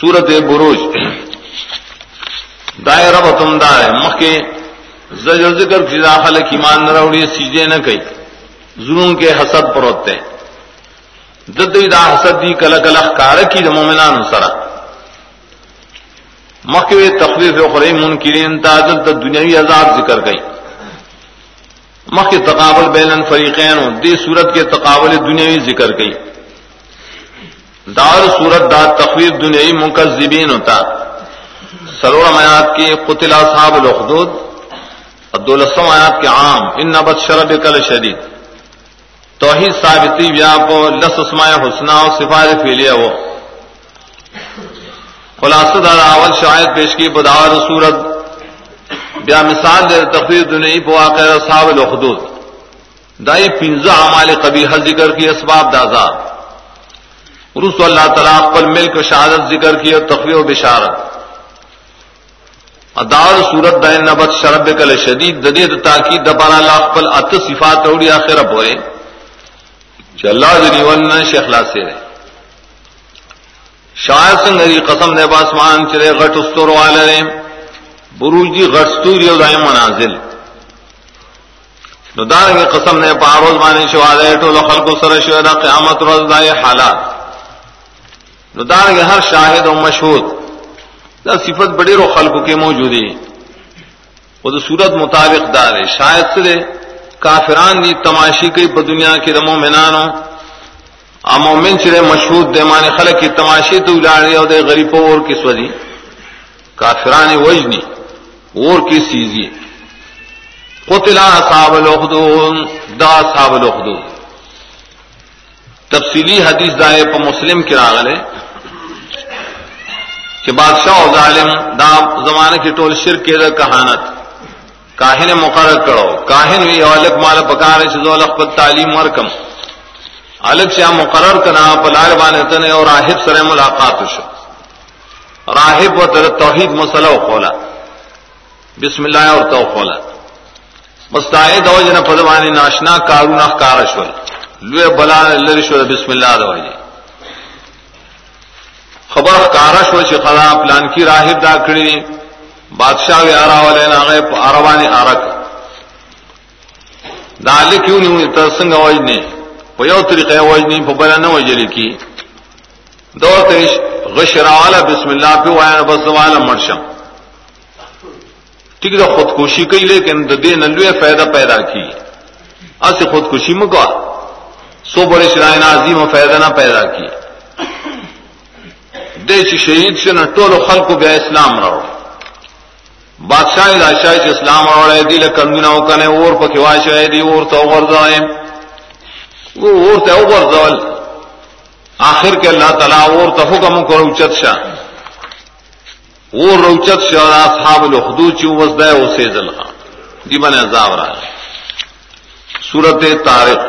سورت بروج. دائر رب تم دائر مخ کے زجر ذکر کی داخل کی مان روڑی سیجے نہ کئی. ظلم کے حسد پر ہوتے ددی دا حسد دی کل کل کار کی دا مومنان سرا. مخ تخلیف خریم منکرین تا دل دنیاوی عذاب ذکر گئی مخ کے تقابل بین الفریقین دی صورت کے تقابل دنیاوی ذکر گئی دار صورت دا تخویف دنیای مکذبین ہوتا۔ سرور میات کی قتل اصحاب الخدود عبدالسم آیات کے عام، ان نبت شرب کل شدید توحید ثابتی ویاپ لس اسماء حسنا و سفارت فیلیا وہ خلاصہ دار اول شاید پیش کی بدار صورت۔ بیا مثال دے تخویف دنیای پو واقع اصحاب الخدود۔ دائی پنزا عمال قبیح ذکر کی اسباب دازاد رس اللہ تعالیٰ قل ملک شہادت ذکر کی اور تخوی و بشارت. ادار صورت دائن نبت شرب کل شدید ددید تاکید دبارا اللہ قل ات صفات اوڑی آخر بورے کہ اللہ جنی ون شیخلا سے رہے شاید سنگ اری قسم دے باسمان چرے غٹ استور والے بروج دی غٹ ستوری و دائم منازل۔ نو دارنگی قسم نے پاروز مانے شوالے ٹولو خلق سر شویدہ قیامت روز دائے حالات۔ نو دار ہر شاہد و مشہور دا صفت بڑی رو خلق کے موجود ہے وہ تو صورت مطابق دار ہے شاید سے کافران دی تماشی کی پ دنیا کی رمو میں نانو چرے مشہور دے مان خلق کی تماشی تو لاڑی اور دے غریب اور کس وجہ کافران وجنی، اور کس چیزی قتلا صاحب الخدود دا صاحب الخدود تفصیلی حدیث دائے پا مسلم کی راغلے۔ کہ بادشاہ و ظالم دا زمانے کی ٹول شرک کے کہانت۔ کاہن مقرر کرو۔ کاہن ہوئی الگ مال پکارے چیزو الگ پر تعلیم ورکم۔ الگ سے مقرر کنا پلار بانے تنے اور راہب سر ملاقات شو۔ راہب و تر توحید مسئلہ کھولا بسم اللہ اور تو کھولا مستعد ہو جن پدوانی ناشنا کارو نہ کارشول لوے بلا لرشو بسم اللہ دو جی۔ خبر کارش ہو چی خدا پلان کی راہب دا کڑی بادشاہ وی آرا والے ناغے عربانی آرک دا علی کیوں نہیں ہوئی ترسنگ وجنی پا یو طریقے وجنی پا بلا نو جلی کی دو تیش غشراوالا بسم اللہ پی وائن بس والا مرشم ٹھیک دا خودکشی کئی لیکن دا دے نلوے فائدہ پیدا کی اسی خودکشی مکوا سو بڑے شرائن عظیم و فائدہ نہ پیدا کی دے شہید سے نہ ٹولو خلق کو بیا اسلام رہو بادشاہ راشاہ سے اسلام روڑے دل کندنا کنے اور پکوا دی، اور تو غرضائے وہ اور تے اوپر زول آخر کے اللہ تعالیٰ اور تو حکم کو روچت شاہ. اور روچت شاہ اصحاب الخدود چوں وزدہ اسے زلخا دی بنے عذاب رہا سورت تارق.